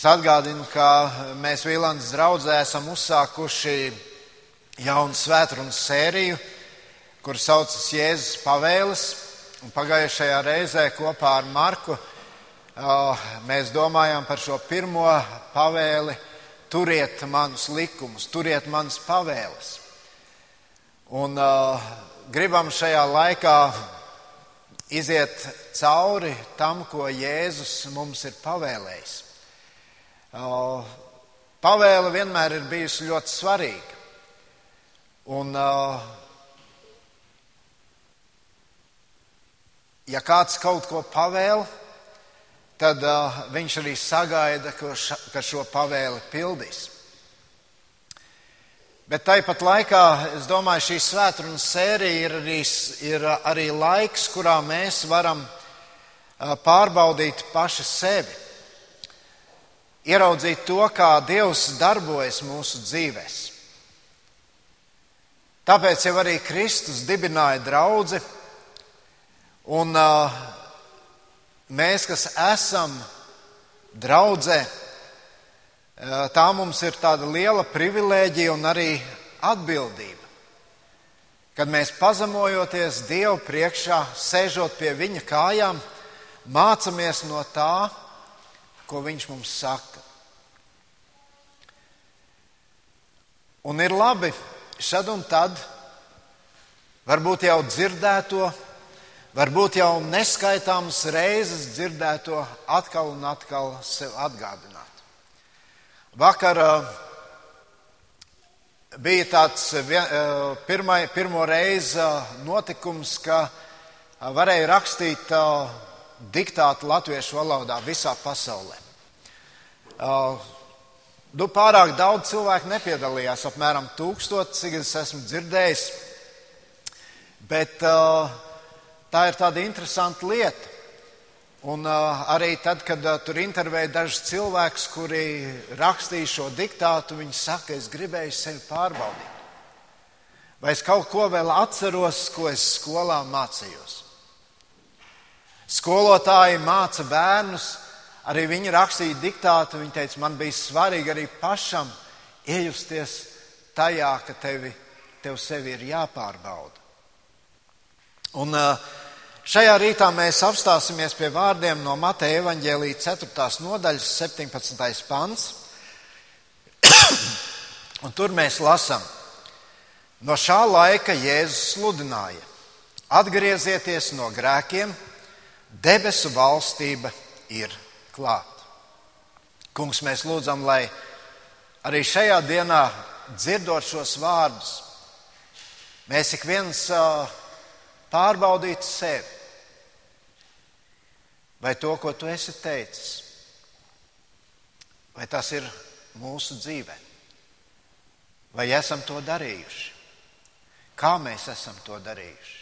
Es atgādinu, ka mēs Vīlandes draudzē esam uzsākuši jaunu svētrunas sēriju, kur saucas Jēzus pavēles. Un pagājušajā reizē kopā ar Marku mēs domājām par šo pirmo pavēli - turiet manus likumus, turiet manas pavēles. Un uh, gribam šajā laikā iziet cauri tam, ko Jēzus mums ir pavēlējis. Pavēle vienmēr ir bijusi ļoti svarīga. Un, ja kāds kaut ko pavēl, tad viņš arī sagaida, ka šo pavēli pildīs. Bet tāpat laikā, es domāju, šī svētdienas sērija ir arī, ir arī laiks, kurā mēs varam pārbaudīt paši sevi ieraudzīt to, kā Dievs darbojas mūsu dzīvēm. Tāpēc jau arī Kristus dibināja draugu, un uh, mēs, kas esam draudzē, uh, tā mums ir tāda liela privilēģija un arī atbildība. Kad mēs pazemojoties Dievu priekšā, sēžot pie Viņa kājām, mācāmies no tā, ko viņš mums saka. Un ir labi šad un tad, varbūt jau dzirdēto, varbūt jau neskaitāmas reizes dzirdēto, atkal un atkal sev atgādināt. Vakar uh, bija tāds uh, pirmai, pirmo reizi notikums, ka varēja rakstīt diktātu latviešu valodā visā pasaulē. Nu, pārāk daudz cilvēku nepiedalījās, apmēram tūkstotis, cik es esmu dzirdējis. Bet tā ir tāda interesanta lieta. Un arī tad, kad tur intervēja dažus cilvēkus, kuri rakstīja šo diktātu, viņi saka, es gribēju sevi pārbaudīt. Vai es kaut ko vēl atceros, ko es skolā mācījos? Skolotāji māca bērnus, arī viņi rakstīja diktātu. Viņi teica, man bija svarīgi arī pašam iejusties tajā, ka tevi, tev sevi ir jāpārbauda. Un šajā rītā mēs apstāsimies pie vārdiem no Mateja evaņģēlīja 4. nodaļas 17. pants. Un tur mēs lasām, no šā laika Jēzus sludināja: Atgriezieties no grēkiem! debesu valstība ir klāta. Kungs, mēs lūdzam, lai arī šajā dienā, dzirdot šos vārdus, mēs ik viens pārbaudītu sevi. Vai to, ko tu esi teicis, vai tas ir mūsu dzīvē? Vai esam to darījuši? Kā mēs esam to darījuši?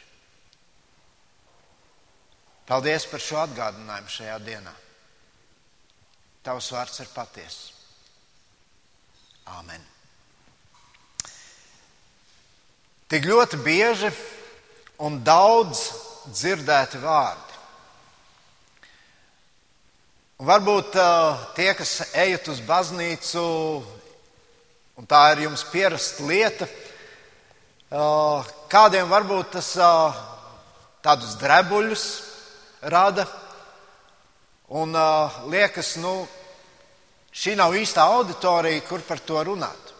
Paldies par šo atgādinājumu šajā dienā. Tavs vārds ir patiesa. Āmen. Tik ļoti bieži un daudz dzirdēti vārdi. Un varbūt uh, tie, kas ejat uz baznīcu, un tā ir jums pierasta lieta, uh, kādiem varbūt tas uh, tādus drebuļus rada. Un uh, liekas, nu, šī nav īstā auditorija, kur par to runāt.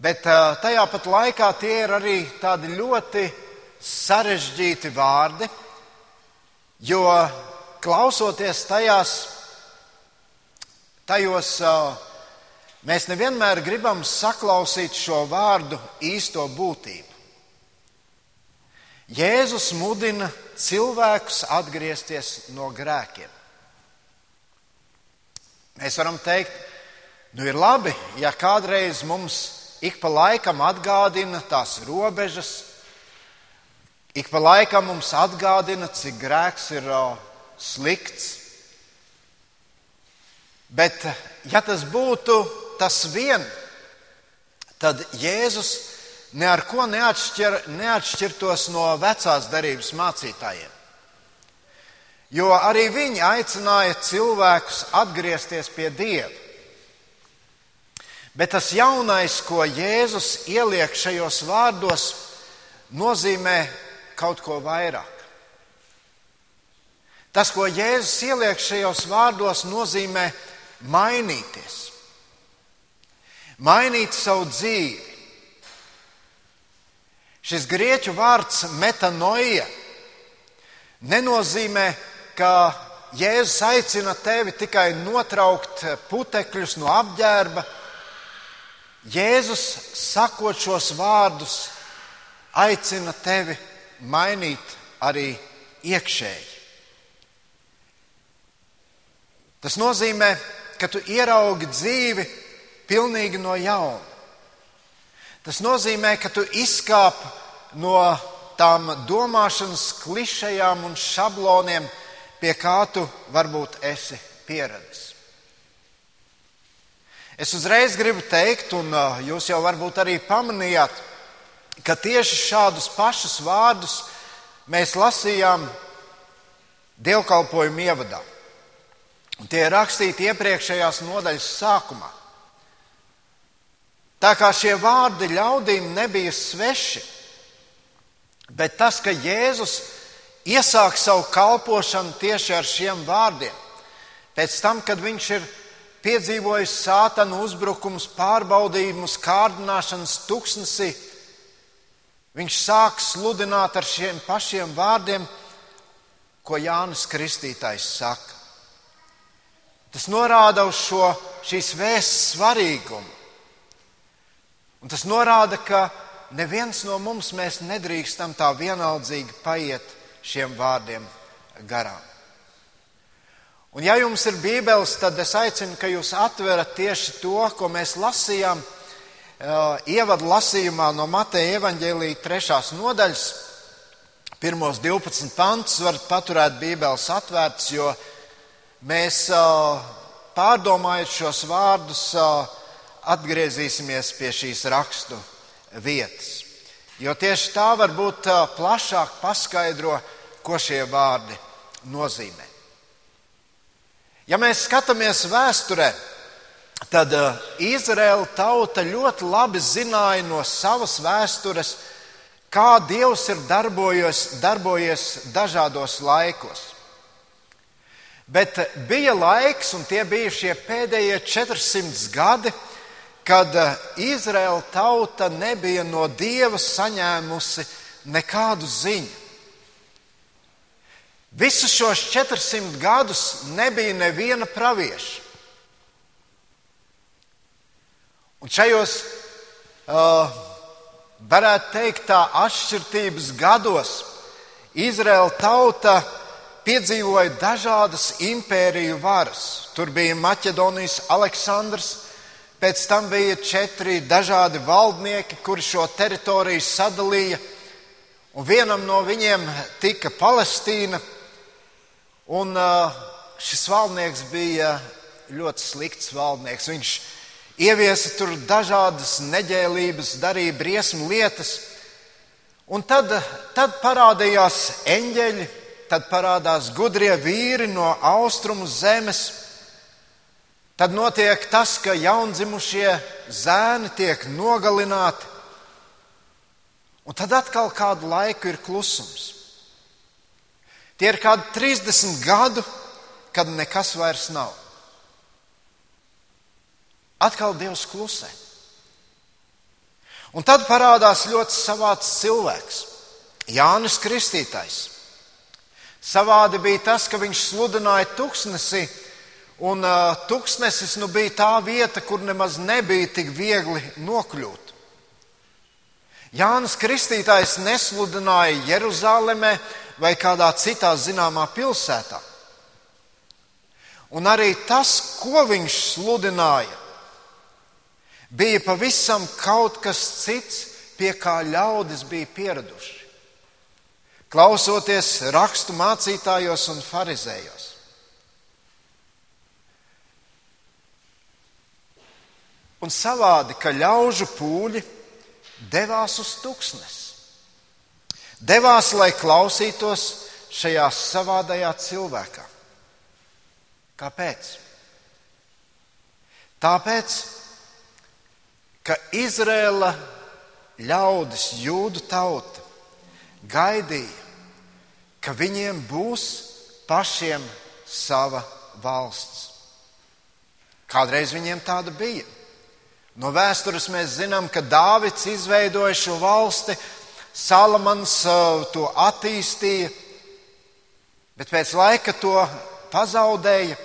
Bet uh, tajā pat laikā tie ir arī tādi ļoti sarežģīti vārdi, jo klausoties tajās, tajos, uh, mēs nevienmēr gribam saklausīt šo vārdu īsto būtību. Jēzus mudina cilvēkus atgriezties no grēkiem. Mēs varam teikt, nu ir labi, ja kādreiz mums ik pa laikam atgādina tās robežas, ik pa laikam mums atgādina, cik grēks ir slikts. Bet, ja tas būtu tas vien, tad Jēzus ne ar ko neatšķir, neatšķirtos no vecās darības mācītājiem. jo arī viņi aicināja cilvēkus atgriezties pie Dieva. Bet tas jaunais, ko Jēzus ieliek šajos vārdos, nozīmē kaut ko vairāk. Tas, ko Jēzus ieliek šajos vārdos, nozīmē mainīties, mainīt savu dzīvi. Šis grieķu vārds metanoia nenozīmē, ka Jēzus aicina tevi tikai notraukt putekļus no apģērba. Jēzus, sakot šos vārdus, aicina tevi mainīt arī iekšēji. Tas nozīmē, ka tu ieraugi dzīvi pilnīgi no jauna. Tas nozīmē, ka tu izkāp no tām domāšanas klišejām un šabloniem, pie kā tu varbūt esi pieradis. Es uzreiz gribu teikt, un jūs jau varbūt arī pamanījāt, ka tieši šādus pašus vārdus mēs lasījām dievkalpojumu ievadā. Un tie ir rakstīti iepriekšējās nodaļas sākumā. Tā kā šie vārdi ļaudīm nebija sveši, bet tas, ka Jēzus iesāk savu kalpošanu tieši ar šiem vārdiem, pēc tam, kad viņš ir piedzīvojis sātanu uzbrukumus, pārbaudījumus, kārdināšanas tuksnesī, viņš sāk sludināt ar šiem pašiem vārdiem, ko Jānis Kristītājs saka. Tas norāda uz šo, šīs vēsts svarīgumu. Un tas norāda, ka neviens no mums nedrīkstam tā vienaldzīgi paiet šiem vārdiem garām. Un, ja jums ir bībeles, tad es aicinu, ka jūs atverat tieši to, ko mēs lasījām uh, ievadu lasījumā no Mateja evaņģēlīja trešās nodaļas. Pirmos 12 pantus varat paturēt bībeles atvērts, jo Mēs pārdomājot šos vārdus, atgriezīsimies pie šīs rakstu vietas. Jo tieši tā varbūt plašāk paskaidro, ko šie vārdi nozīmē. Ja mēs skatāmies vēsturē, tad Izraēla tauta ļoti labi zināja no savas vēstures, kā Dievs ir darbojies, darbojies dažādos laikos. Bet bija laiks, un tie bija šie pēdējie 400 gadi, kad eh, Izraēla tauta nebija no Dieva saņēmusi nekādu ziņu. Visus šos 400 gadus nebija neviena pravieša. Un šajos, uh, varētu teikt, tā atšķirības gados Izraēla tauta piedzīvoja dažādas impēriju varas. Tur bija Maķedonijas Aleksandrs, pēc tam bija četri dažādi valdnieki, kuri šo teritoriju sadalīja, un vienam no viņiem tika Palestīna. Un šis valdnieks bija ļoti slikts valdnieks. Viņš ieviesa tur dažādas neģēlības, darīja briesmu lietas, un tad, tad parādījās eņģeļi tad parādās gudrie vīri no austrumu zemes. Tad notiek tas, ka jaundzimušie zēni tiek nogalināti, un tad atkal kādu laiku ir klusums. Tie ir kādi 30 gadu, kad nekas vairs nav. Atkal Dievs klusē. Un tad parādās ļoti savāds cilvēks, Jānis Kristītājs. Savādi bija tas, ka viņš sludināja tuksnesi, un uh, tuksnesis nu, bija tā vieta, kur nemaz nebija tik viegli nokļūt. Jānis Kristītājs nesludināja Jeruzalemē vai kādā citā zināmā pilsētā. Un arī tas, ko viņš sludināja, bija pavisam kaut kas cits, pie kā ļaudis bija pieraduši klausoties rakstu mācītājos un farizējos. Un savādi, ka ļaužu pūļi devās uz tuksnes. Devās, lai klausītos šajā savādajā cilvēkā. Kāpēc? Tāpēc, ka Izrēla ļaudis, jūdu tauta, gaidīja, ka viņiem būs pašiem sava valsts. Kādreiz viņiem tāda bija. No vēstures mēs zinām, ka Dāvids izveidoja šo valsti, Salamans uh, to attīstīja, bet pēc laika to pazaudēja.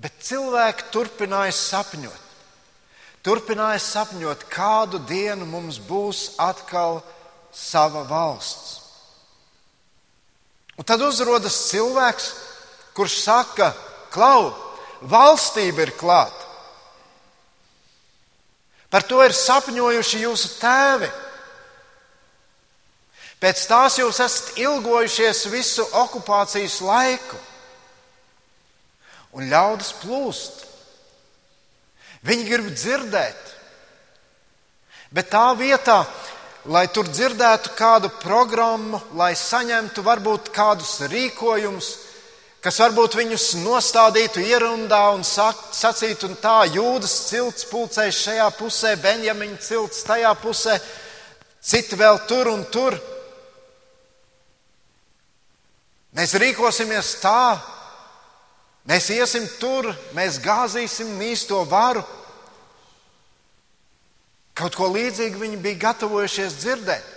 Bet cilvēki turpināja sapņot. Turpināja sapņot, kādu dienu mums būs atkal sava valsts. Un tad uzrodas cilvēks, kurš saka, klau, valstība ir klāta. Par to ir sapņojuši jūsu tēvi. Pēc tās jūs esat ilgojušies visu okupācijas laiku. Un ļaudis plūst. Viņi grib dzirdēt. Bet tā vietā, lai tur dzirdētu kādu programmu, lai saņemtu varbūt kādus rīkojumus, kas varbūt viņus nostādītu ierundā un sacītu, un tā jūdas cilts pulcēs šajā pusē, Benjamiņa cilts tajā pusē, citi vēl tur un tur. Mēs rīkosimies tā, mēs iesim tur, mēs gāzīsim mīsto varu. Kaut ko līdzīgu viņi bija gatavojušies dzirdēt.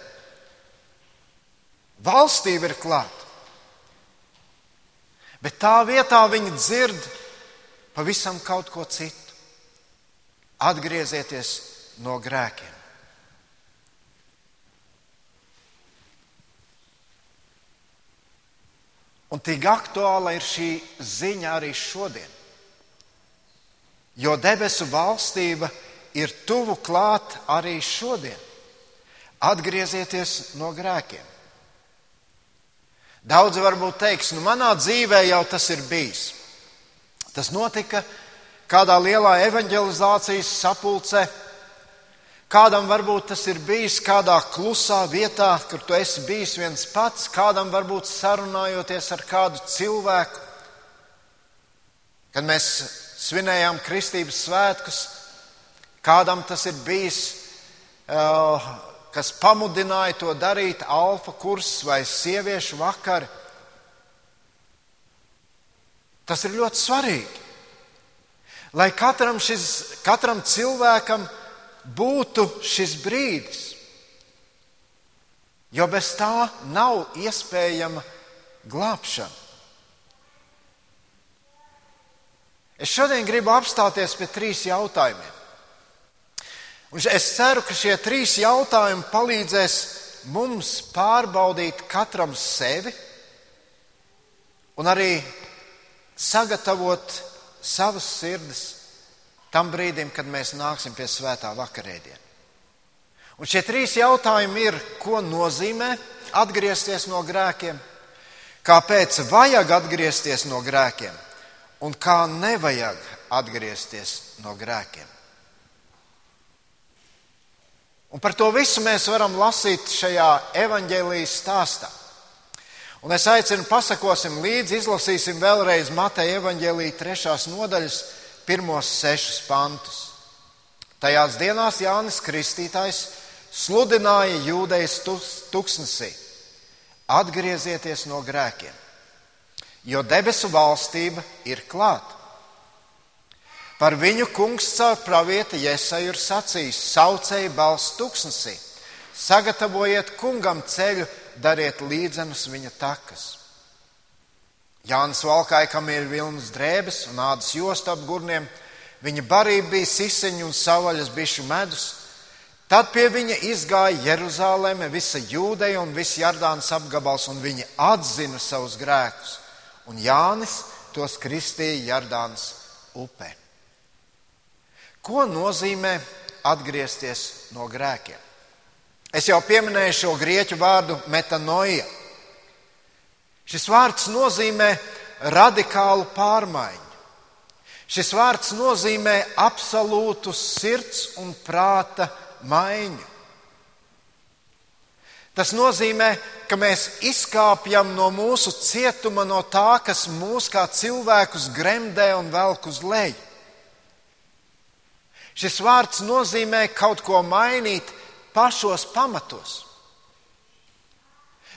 Valstība ir klāta. Bet tā vietā viņi dzird pavisam kaut ko citu. Atgriezieties no grēkiem. Un tik aktuāla ir šī ziņa arī šodien. Jo debesu valstība ir tuvu klāt arī šodien. Atgriezieties no grēkiem. Daudzi varbūt teiks, nu manā dzīvē jau tas ir bijis. Tas notika kādā lielā evanģelizācijas sapulcē. Kādam varbūt tas ir bijis kādā klusā vietā, kur tu esi bijis viens pats, kādam varbūt sarunājoties ar kādu cilvēku. Kad mēs svinējām kristības svētkus, kādam tas ir bijis uh, kas pamudināja to darīt, alfa kurs vai sieviešu vakari. Tas ir ļoti svarīgi. Lai katram, šis, katram cilvēkam būtu šis brīdis, jo bez tā nav iespējama glābšana. Es šodien gribu apstāties pie trīs jautājumiem. Un es ceru, ka šie trīs jautājumi palīdzēs mums pārbaudīt katram sevi un arī sagatavot savas sirdis tam brīdim, kad mēs nāksim pie svētā vakarēdiena. Un šie trīs jautājumi ir, ko nozīmē atgriezties no grēkiem, kāpēc vajag atgriezties no grēkiem un kā nevajag atgriezties no grēkiem. Un par to visu mēs varam lasīt šajā evaņģēlijas stāstā. Un es aicinu, pasakosim līdzi, izlasīsim vēlreiz Mateja evaņģēlīja trešās nodaļas pirmos sešus pantus. Tajās dienās Jānis Kristītājs sludināja jūdejas tuksnesī: Atgriezieties no grēkiem, jo debesu valstība ir klāta. Par viņu kungs caur pravieti Iesaju ir sacījis: saucēji balss tuksnesī, sagatavojiet kungam ceļu, dariet līdzenas viņa takas. Jānis valkāja, kam ir vilnas drēbes un ādas josta ap gurniem, viņa barība bija siseņu un savaļas bišu medus. Tad pie viņa izgāja Jeruzaleme, visa jūdeja un viss Jardānas apgabals, un viņi atzina savus grēkus. Un Jānis tos kristīja Jardānas upē. Ko nozīmē atgriezties no grēkiem? Es jau pieminēju šo grieķu vārdu metanoja. Šis vārds nozīmē radikālu pārmaiņu. Šis vārds nozīmē absolūtu sirds un prāta maiņu. Tas nozīmē, ka mēs izkāpjam no mūsu cietuma, no tā, kas mūs kā cilvēkus gremdē un velk uz leju. Šis vārds nozīmē kaut ko mainīt pašos pamatos.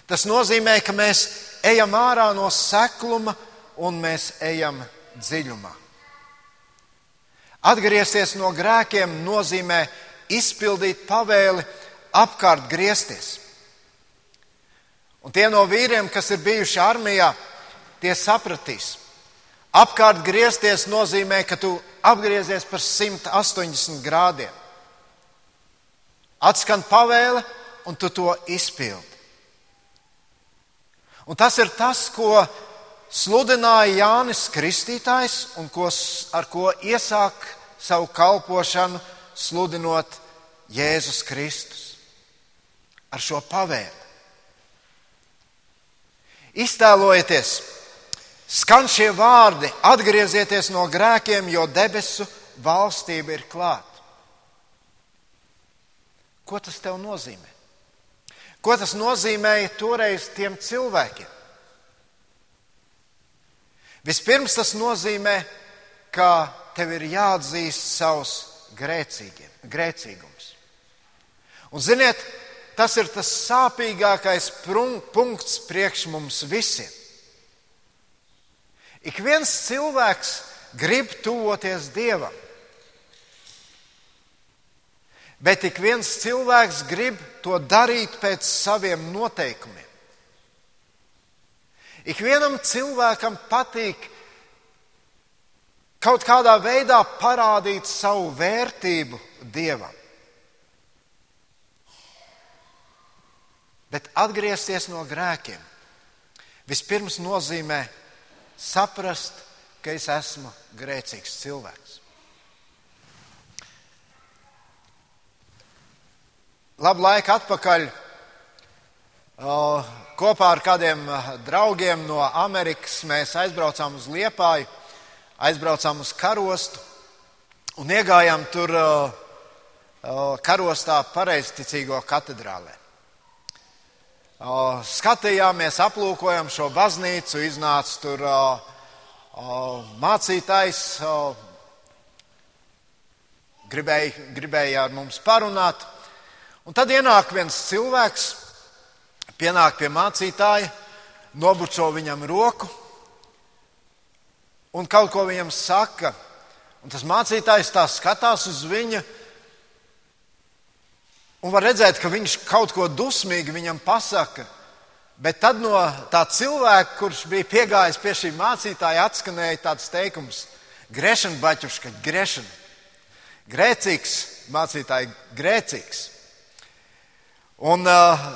Tas nozīmē, ka mēs ejam ārā no sekluma un mēs ejam dziļumā. Atgriezties no grēkiem nozīmē izpildīt pavēli apkārt griezties. Un tie no vīriem, kas ir bijuši armijā, tie sapratīs. Apkārt griezties nozīmē, ka tu apgriezies par 180 grādiem. Atskan pavēle, un tu to izpildi. Un tas ir tas, ko sludināja Jānis Kristītājs un ko, ar ko iesāk savu kalpošanu, sludinot Jēzus Kristus. Ar šo pavēli. Iztēlojieties, skan šie vārdi, atgriezieties no grēkiem, jo debesu valstība ir klāta. Ko tas tev nozīmē? Ko tas nozīmēja toreiz tiem cilvēkiem? Vispirms tas nozīmē, ka tev ir jāatzīst savs grēcīgums. Un ziniet, Tas ir tas sāpīgākais punkts priekš mums visiem. Ik viens cilvēks grib tuvoties Dievam, bet ik viens cilvēks grib to darīt pēc saviem noteikumiem. Ik vienam cilvēkam patīk kaut kādā veidā parādīt savu vērtību Dievam. Bet atgriezties no grēkiem vispirms nozīmē saprast, ka es esmu grēcīgs cilvēks. Labu laiku atpakaļ kopā ar kādiem draugiem no Amerikas mēs aizbraucām uz Liepāju, aizbraucām uz karostu un iegājām tur karostā pareizticīgo katedrālē skatījāmies, aplūkojam šo baznīcu, iznāca tur mācītājs, gribēja, gribēja ar mums parunāt. Un tad ienāk viens cilvēks, pienāk pie mācītāja, nobučo viņam roku un kaut ko viņam saka. Un tas mācītājs tā skatās uz viņu Un var redzēt, ka viņš kaut ko dusmīgi viņam pasaka. Bet tad no tā cilvēka, kurš bija piegājis pie šī mācītāja, atskanēja tāds teikums: Grešana, baķuška, grešana. Grēcīgs, mācītāji, grēcīgs. Un uh,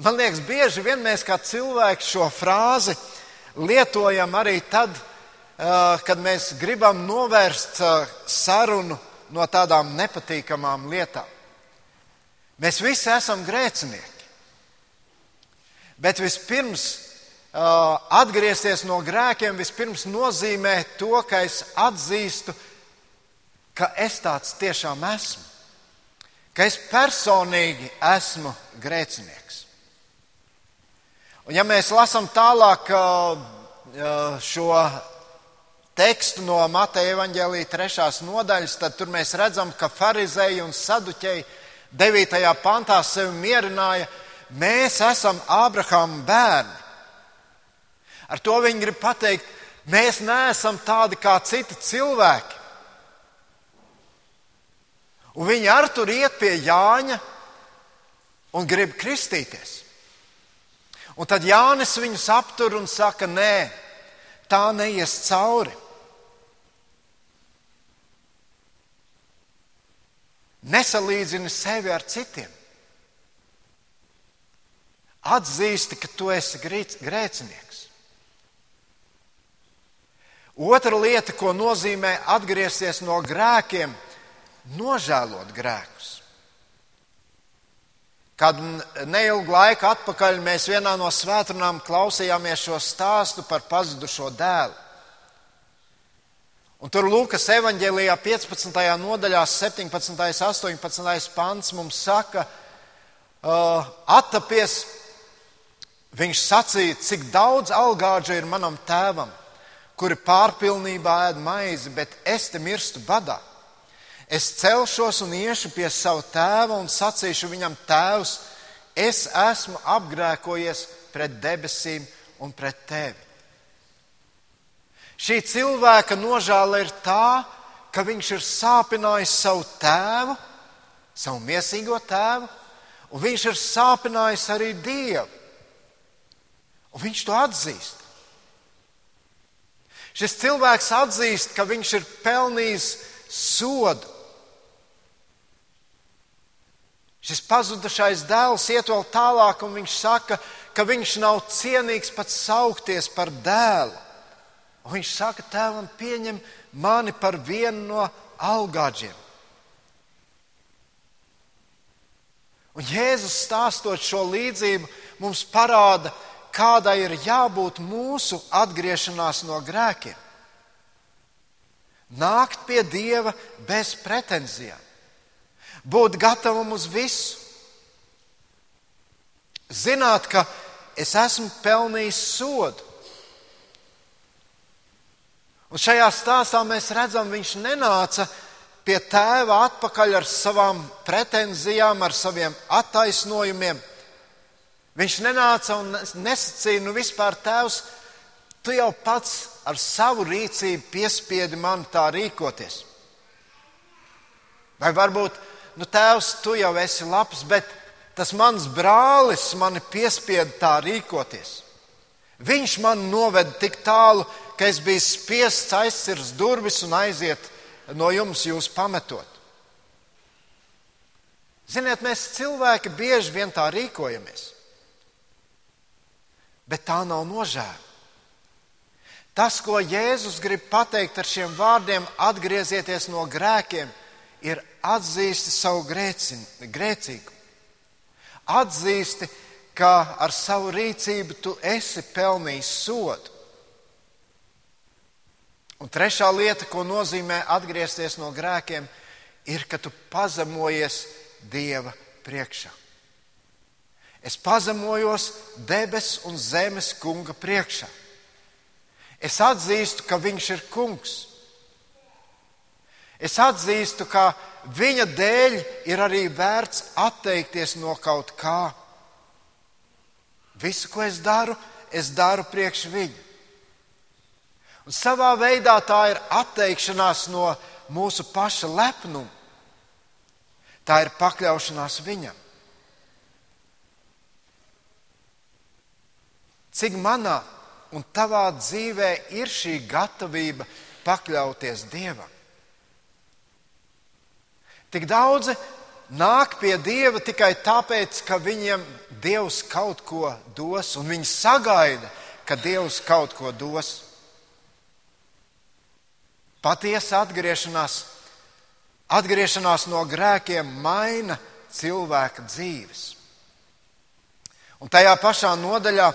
man liekas, bieži vien mēs kā cilvēki šo frāzi lietojam arī tad, uh, kad mēs gribam novērst uh, sarunu no tādām nepatīkamām lietām. Mēs visi esam grēcinieki. Bet vispirms uh, atgriezties no grēkiem, nozīmē to, ka es atzīstu, ka es tāds tiešām esmu. Ka es personīgi esmu grēcinieks. Un ja mēs lasām tālāk uh, šo tekstu no Mateja evaņģēlīja trešās nodaļas, tad tur mēs redzam, ka farizēji un saduķeji 9. pantā sevi mierināja, mēs esam Ābrahāma bērni. Ar to viņi grib pateikt, mēs neesam tādi kā citi cilvēki. Un viņi ar tur iet pie Jāņa un grib kristīties. Un tad Jānis viņus aptur un saka, nē, tā neies cauri. Nesalīdzini sevi ar citiem. Atzīsti, ka tu esi grēcinieks. Otra lieta, ko nozīmē atgriezties no grēkiem, nožēlot grēkus. Kad neilgu laiku atpakaļ mēs vienā no svētdienām klausījāmies šo stāstu par pazudušo dēlu. Un tur Lūkas evanģēlijā 15. nodaļā 17. un 18. pants mums saka, uh, attapies, viņš sacīja, cik daudz algāģa ir manam tēvam, kuri pārpilnībā ēd maizi, bet es te mirstu badā. Es celšos un iešu pie sava tēva un sacīšu viņam, Tēvs, es esmu apgrēkojies pret debesīm un pret tevi. Šī cilvēka nožēla ir tā, ka viņš ir sāpinājis savu tēvu, savu miesīgo tēvu, un viņš ir sāpinājis arī Dievu. Un viņš to atzīst. Šis cilvēks atzīst, ka viņš ir pelnījis sodu. Šis pazudušais dēls iet vēl tālāk, un viņš saka, ka viņš nav cienīgs pat saukties par dēlu. Un viņš saka, tēvam, pieņem mani par vienu no algāģiem. Un Jēzus stāstot šo līdzību mums parāda, kādai ir jābūt mūsu atgriešanās no grēkiem. Nākt pie Dieva bez pretenzijām, būt gatavam uz visu, zināt, ka es esmu pelnījis sodu. Un šajā stāstā mēs redzam, viņš nenāca pie tēva atpakaļ ar savām pretenzijām, ar saviem attaisnojumiem. Viņš nenāca un nesacīja, nu vispār tēvs, tu jau pats ar savu rīcību piespiedi man tā rīkoties. Vai varbūt, nu tēvs, tu jau esi labs, bet tas mans brālis mani piespieda tā rīkoties. Viņš man noveda tik tālu, ka es biju spiests aizsirst durvis un aiziet no jums jūs pametot. Ziniet, mēs cilvēki bieži vien tā rīkojamies, bet tā nav nožēla. Tas, ko Jēzus grib pateikt ar šiem vārdiem, atgriezieties no grēkiem, ir atzīsti savu grēcīgu. Atzīsti, ka ar savu rīcību tu esi pelnījis sodu. Un trešā lieta, ko nozīmē atgriezties no grēkiem, ir, ka tu pazemojies Dieva priekšā. Es pazemojos debesu un zemes kunga priekšā. Es atzīstu, ka viņš ir kungs. Es atzīstu, ka viņa dēļ ir arī vērts atteikties no kaut kā. Visu, ko es daru, es daru priekš viņa. Un savā veidā tā ir atteikšanās no mūsu paša lepnuma. Tā ir pakļaušanās viņam. Cik manā un tavā dzīvē ir šī gatavība pakļauties Dievam? Tik daudzi nāk pie Dieva tikai tāpēc, ka viņiem Dievs kaut ko dos, un viņi sagaida, ka Dievs kaut ko dos. Patiesa atgriešanās, atgriešanās no grēkiem maina cilvēka dzīves. Un tajā pašā nodaļā,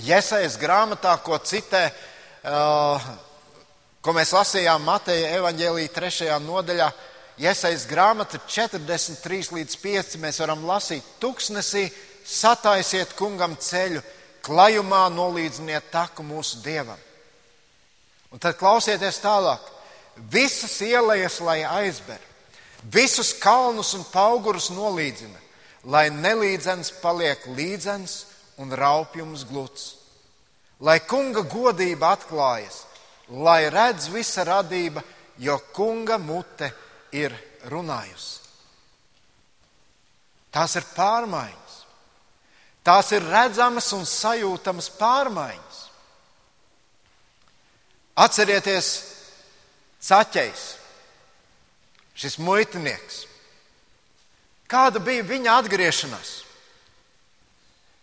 Iesaijas grāmatā, ko citē, uh, ko mēs lasījām Mateja evaņģēlīja trešajā nodaļā, Iesaijas grāmata 43 līdz 5 mēs varam lasīt tuksnesī, sataisiet kungam ceļu, klajumā nolīdziniet taku mūsu dievam. Un tad klausieties tālāk. Visas ielas, lai aizber, visus kalnus un augurus nolīdzina, lai nelīdzens paliek līdzens un raupjums gluds. Lai kunga godība atklājas, lai redz visa radība, jo kunga mute ir runājusi. Tās ir pārmaiņas. Tās ir redzamas un sajūtamas pārmaiņas. Atcerieties, Caķis, šis muitinieks. Kāda bija viņa atgriešanās?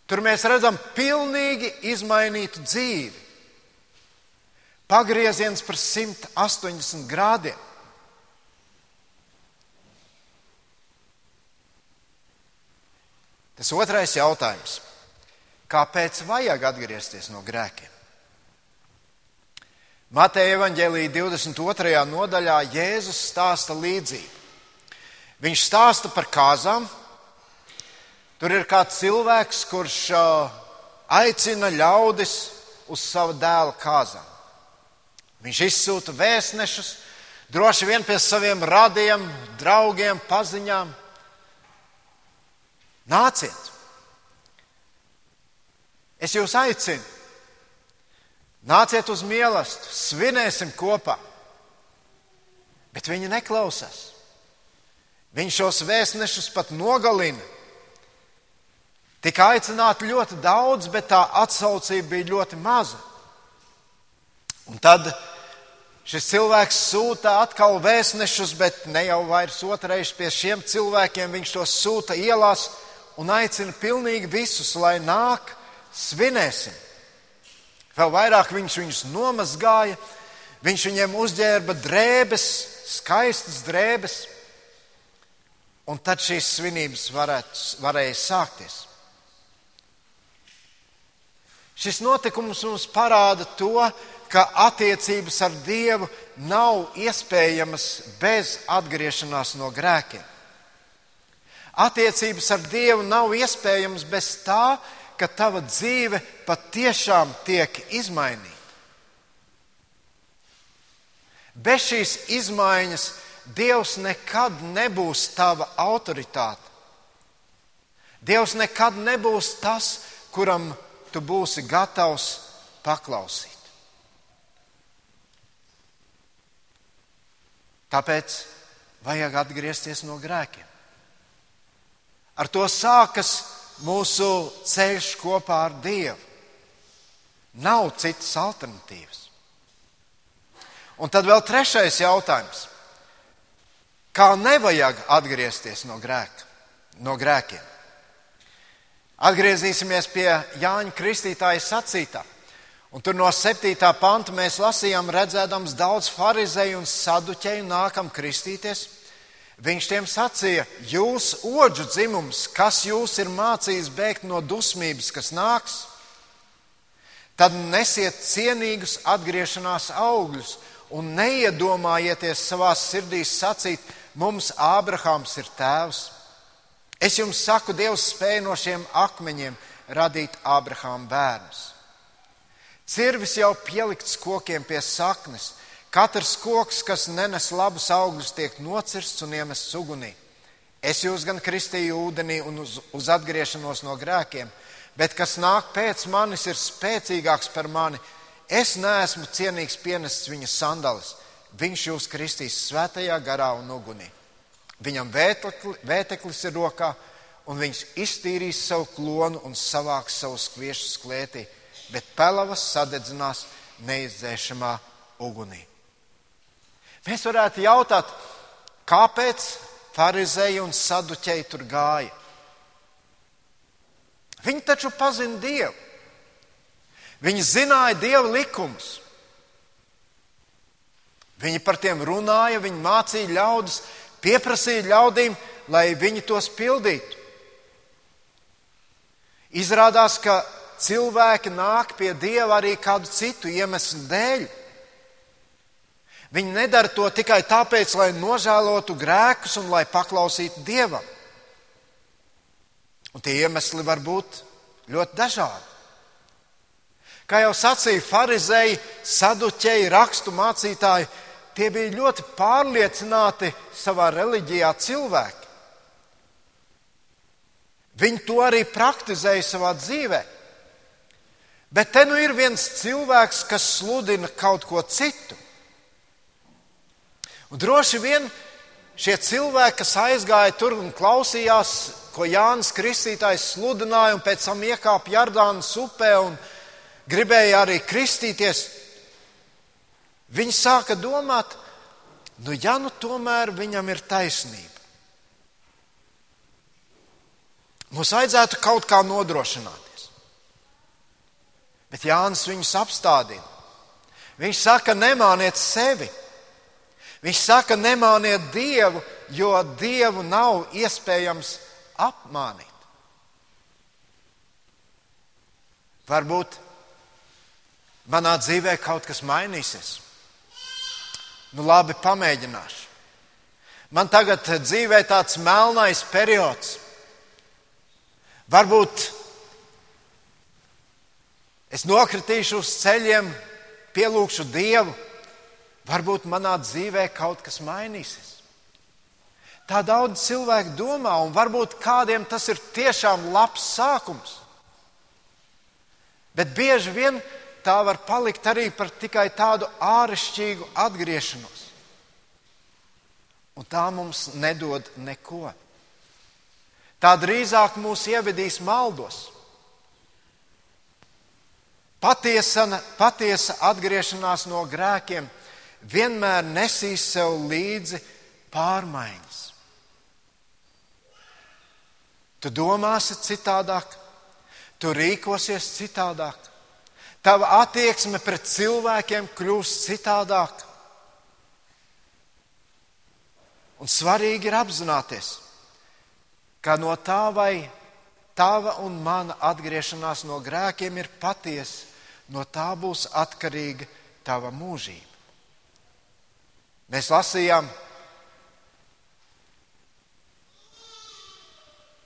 Tur mēs redzam pilnīgi izmainītu dzīvi. Pagrieziens par 180 grādiem. Tas otrais jautājums. Kāpēc vajag atgriezties no grēkiem? Mateja evaņģēlīja 22. nodaļā Jēzus stāsta līdzību. Viņš stāsta par kāzām, Tur ir kāds cilvēks, kurš aicina ļaudis uz savu dēla kāzām. Viņš izsūta vēstnešus, droši vien pie saviem radiem, draugiem, paziņām. Nāciet! Es jūs aicinu, nāciet uz mīlestību, svinēsim kopā. Bet viņi neklausās. Viņš šos vēstnešus pat nogalina. Tika aicināti ļoti daudz, bet tā atsaucība bija ļoti maza. Un tad šis cilvēks sūta atkal vēstnešus, bet ne jau vairs otrais pie šiem cilvēkiem. Viņš tos sūta ielās un aicina pilnīgi visus, lai nāk, svinēsim. Vēl vairāk viņš viņus nomazgāja, viņš viņiem uzģērba drēbes, skaistas drēbes, un tad šīs svinības varētu, varēja sākties. Šis notikums mums parāda to, ka attiecības ar Dievu nav iespējamas bez atgriešanās no grēkiem. Attiecības ar Dievu nav iespējamas bez tā, ka tava dzīve patiešām tiek izmainīta. Bez šīs izmaiņas Dievs nekad nebūs tava autoritāte. Dievs nekad nebūs tas, kuram tu būsi gatavs paklausīt. Tāpēc vajag atgriezties no grēkiem. Ar to sākas mūsu ceļš kopā ar Dievu. Nav citas alternatīvas. Un tad vēl trešais jautājums. Kā nevajag atgriezties no, grēka, no grēkiem? Atgriezīsimies pie Jāņa Kristītāja sacītā. Un tur no 7. panta mēs lasījām, redzēdams daudz farizēju un saduķēju nākam kristīties. Viņš tiem sacīja, jūs, oģu dzimums, kas jūs ir mācījis bēgt no dusmības, kas nāks, tad nesiet cienīgus atgriešanās augļus un neiedomājieties savā sirdīs sacīt, mums Ābrahāms ir tēvs. Es jums saku, Dievs spēja no šiem akmeņiem radīt Ābrahāma bērnus. Cirvis jau pielikts kokiem pie saknes. Katrs koks, kas nenes labus augļus, tiek nocirsts un iemests ugunī. Es jūs gan kristīju ūdenī un uz, uz atgriešanos no grēkiem, bet kas nāk pēc manis, ir spēcīgāks par mani. Es neesmu cienīgs pienests viņa sandalis. Viņš jūs kristīs svētajā garā un ugunī. Viņam vētekli, vēteklis ir rokā, un viņš iztīrīs savu klonu un savāks savus kviešus klētī, bet pelavas sadedzinās neizdzēšamā ugunī. Mēs varētu jautāt, kāpēc farizēji un saduķēji tur gāja? Viņi taču pazina Dievu. Viņi zināja Dieva likumus. Viņi par tiem runāja, viņi mācīja ļaudis, pieprasīja ļaudīm, lai viņi tos pildītu. Izrādās, ka cilvēki nāk pie Dieva arī kādu citu iemeslu dēļ. Viņi nedara to tikai tāpēc, lai nožēlotu grēkus un lai paklausītu Dievam. Un tie iemesli var būt ļoti dažādi. Kā jau sacīja farizēji, saduķēji, rakstu mācītāji, Tie bija ļoti pārliecināti savā reliģijā cilvēki. Viņi to arī praktizēja savā dzīvē. Bet te nu ir viens cilvēks, kas sludina kaut ko citu. Un droši vien šie cilvēki, kas aizgāja tur un klausījās, ko Jānis Kristītājs sludināja, un pēc tam iekāpa Jardānas upē un gribēja arī kristīties, Viņi sāka domāt, nu, ja nu tomēr viņam ir taisnība. Mums vajadzētu kaut kā nodrošināties. Bet Jānis viņus apstādina. Viņš saka, nemāniet sevi. Viņš saka, nemāniet Dievu, jo Dievu nav iespējams apmānīt. Varbūt manā dzīvē kaut kas mainīsies. Nu, labi, pamēģināšu. Man tagad dzīvē tāds melnais periods. Varbūt es nokritīšu uz ceļiem, pielūgšu Dievu, varbūt manā dzīvē kaut kas mainīsies. Tā daudz cilvēku domā, un varbūt kādiem tas ir tiešām labs sākums. Bet bieži vien tā var palikt arī par tikai tādu āršķirīgu atgriešanos. Un tā mums nedod neko. Tā drīzāk mūs ievedīs maldos. Patiesa, patiesa atgriešanās no grēkiem vienmēr nesīs sev līdzi pārmaiņas. Tu domāsi citādāk, tu rīkosies citādāk, tava attieksme pret cilvēkiem kļūs citādāk. Un svarīgi ir apzināties, ka no tā vai tava un mana atgriešanās no grēkiem ir patiesa, no tā būs atkarīga tava mūžība. Mēs lasījām,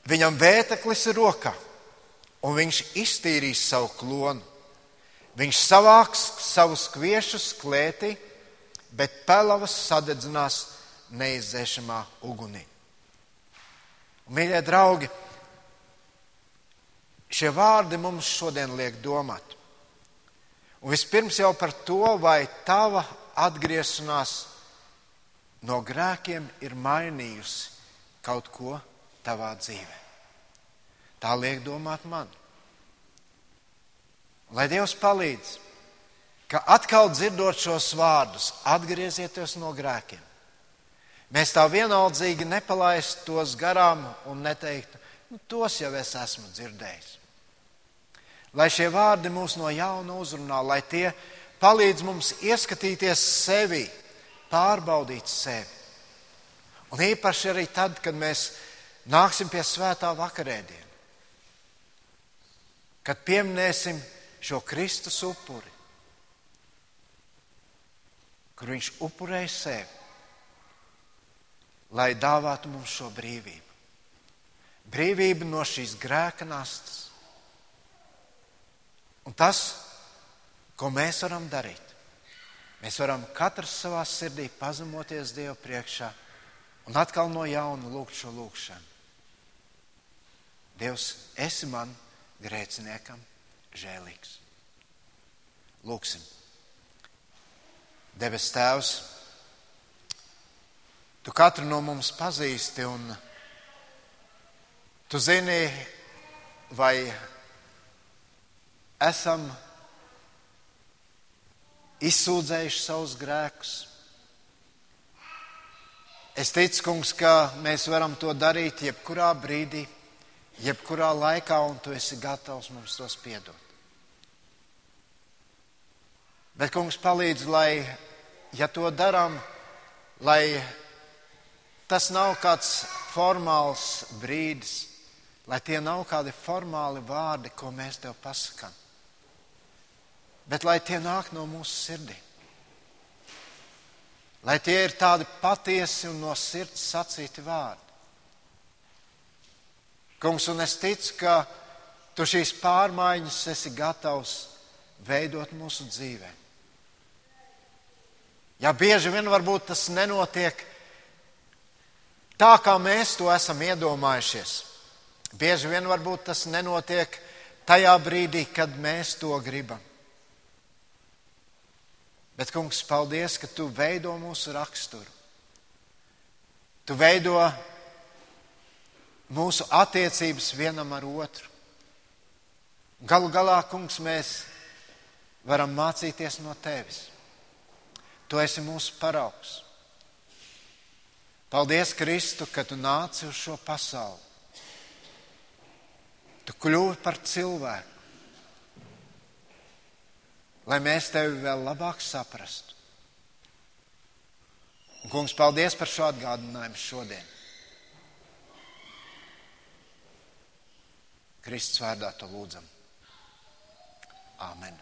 viņam vēteklis ir rokā, un viņš iztīrīs savu klonu. Viņš savāks savus kviešus klētī, bet pelavas sadedzinās neizdzēšamā ugunī. Un, mīļie draugi, šie vārdi mums šodien liek domāt. Un vispirms jau par to, vai tava atgriešanās no grēkiem ir mainījusi kaut ko tavā dzīvē. Tā liek domāt man. Lai Dievs palīdz, ka atkal dzirdot šos vārdus, atgriezieties no grēkiem Mēs tā vienaldzīgi nepalaistu tos garām un neteiktu, nu, tos jau es esmu dzirdējis. Lai šie vārdi mūs no jauna uzrunā, lai tie palīdz mums ieskatīties sevi, pārbaudīt sevi. Un īpaši arī tad, kad mēs nāksim pie svētā vakarēdiena, kad pieminēsim šo Kristus upuri, kur viņš upurēja sevi lai dāvātu mums šo brīvību. Brīvību no šīs grēka nastas. Un tas, ko mēs varam darīt, mēs varam katrs savā sirdī pazemoties Dievu priekšā un atkal no jauna lūgt šo lūgšanu. Dievs, esi man grēciniekam žēlīgs. Lūksim. Debes Tēvs! Tu katru no mums pazīsti un tu zini, vai esam izsūdzējuši savus grēkus. Es ticu, kungs, ka mēs varam to darīt jebkurā brīdī, jebkurā laikā, un tu esi gatavs mums tos piedot. Bet, kungs, palīdz, lai, ja to darām, lai Tas nav kāds formāls brīdis, lai tie nav kādi formāli vārdi, ko mēs tev pasakām, bet lai tie nāk no mūsu sirdī. Lai tie ir tādi patiesi un no sirds sacīti vārdi. Kungs, un es ticu, ka tu šīs pārmaiņas esi gatavs veidot mūsu dzīvē. Ja bieži vien varbūt tas nenotiek tā, kā mēs to esam iedomājušies. Bieži vien varbūt tas nenotiek tajā brīdī, kad mēs to gribam. Bet, kungs, paldies, ka tu veido mūsu raksturu. Tu veido mūsu attiecības vienam ar otru. Galu galā, kungs, mēs varam mācīties no tevis. Tu esi mūsu paraugs. Paldies, Kristu, ka tu nāci uz šo pasauli. Tu kļuvi par cilvēku, lai mēs tevi vēl labāk saprastu. Un, kungs, paldies par šo atgādinājumu šodien. Kristus vārdā to lūdzam. Āmen.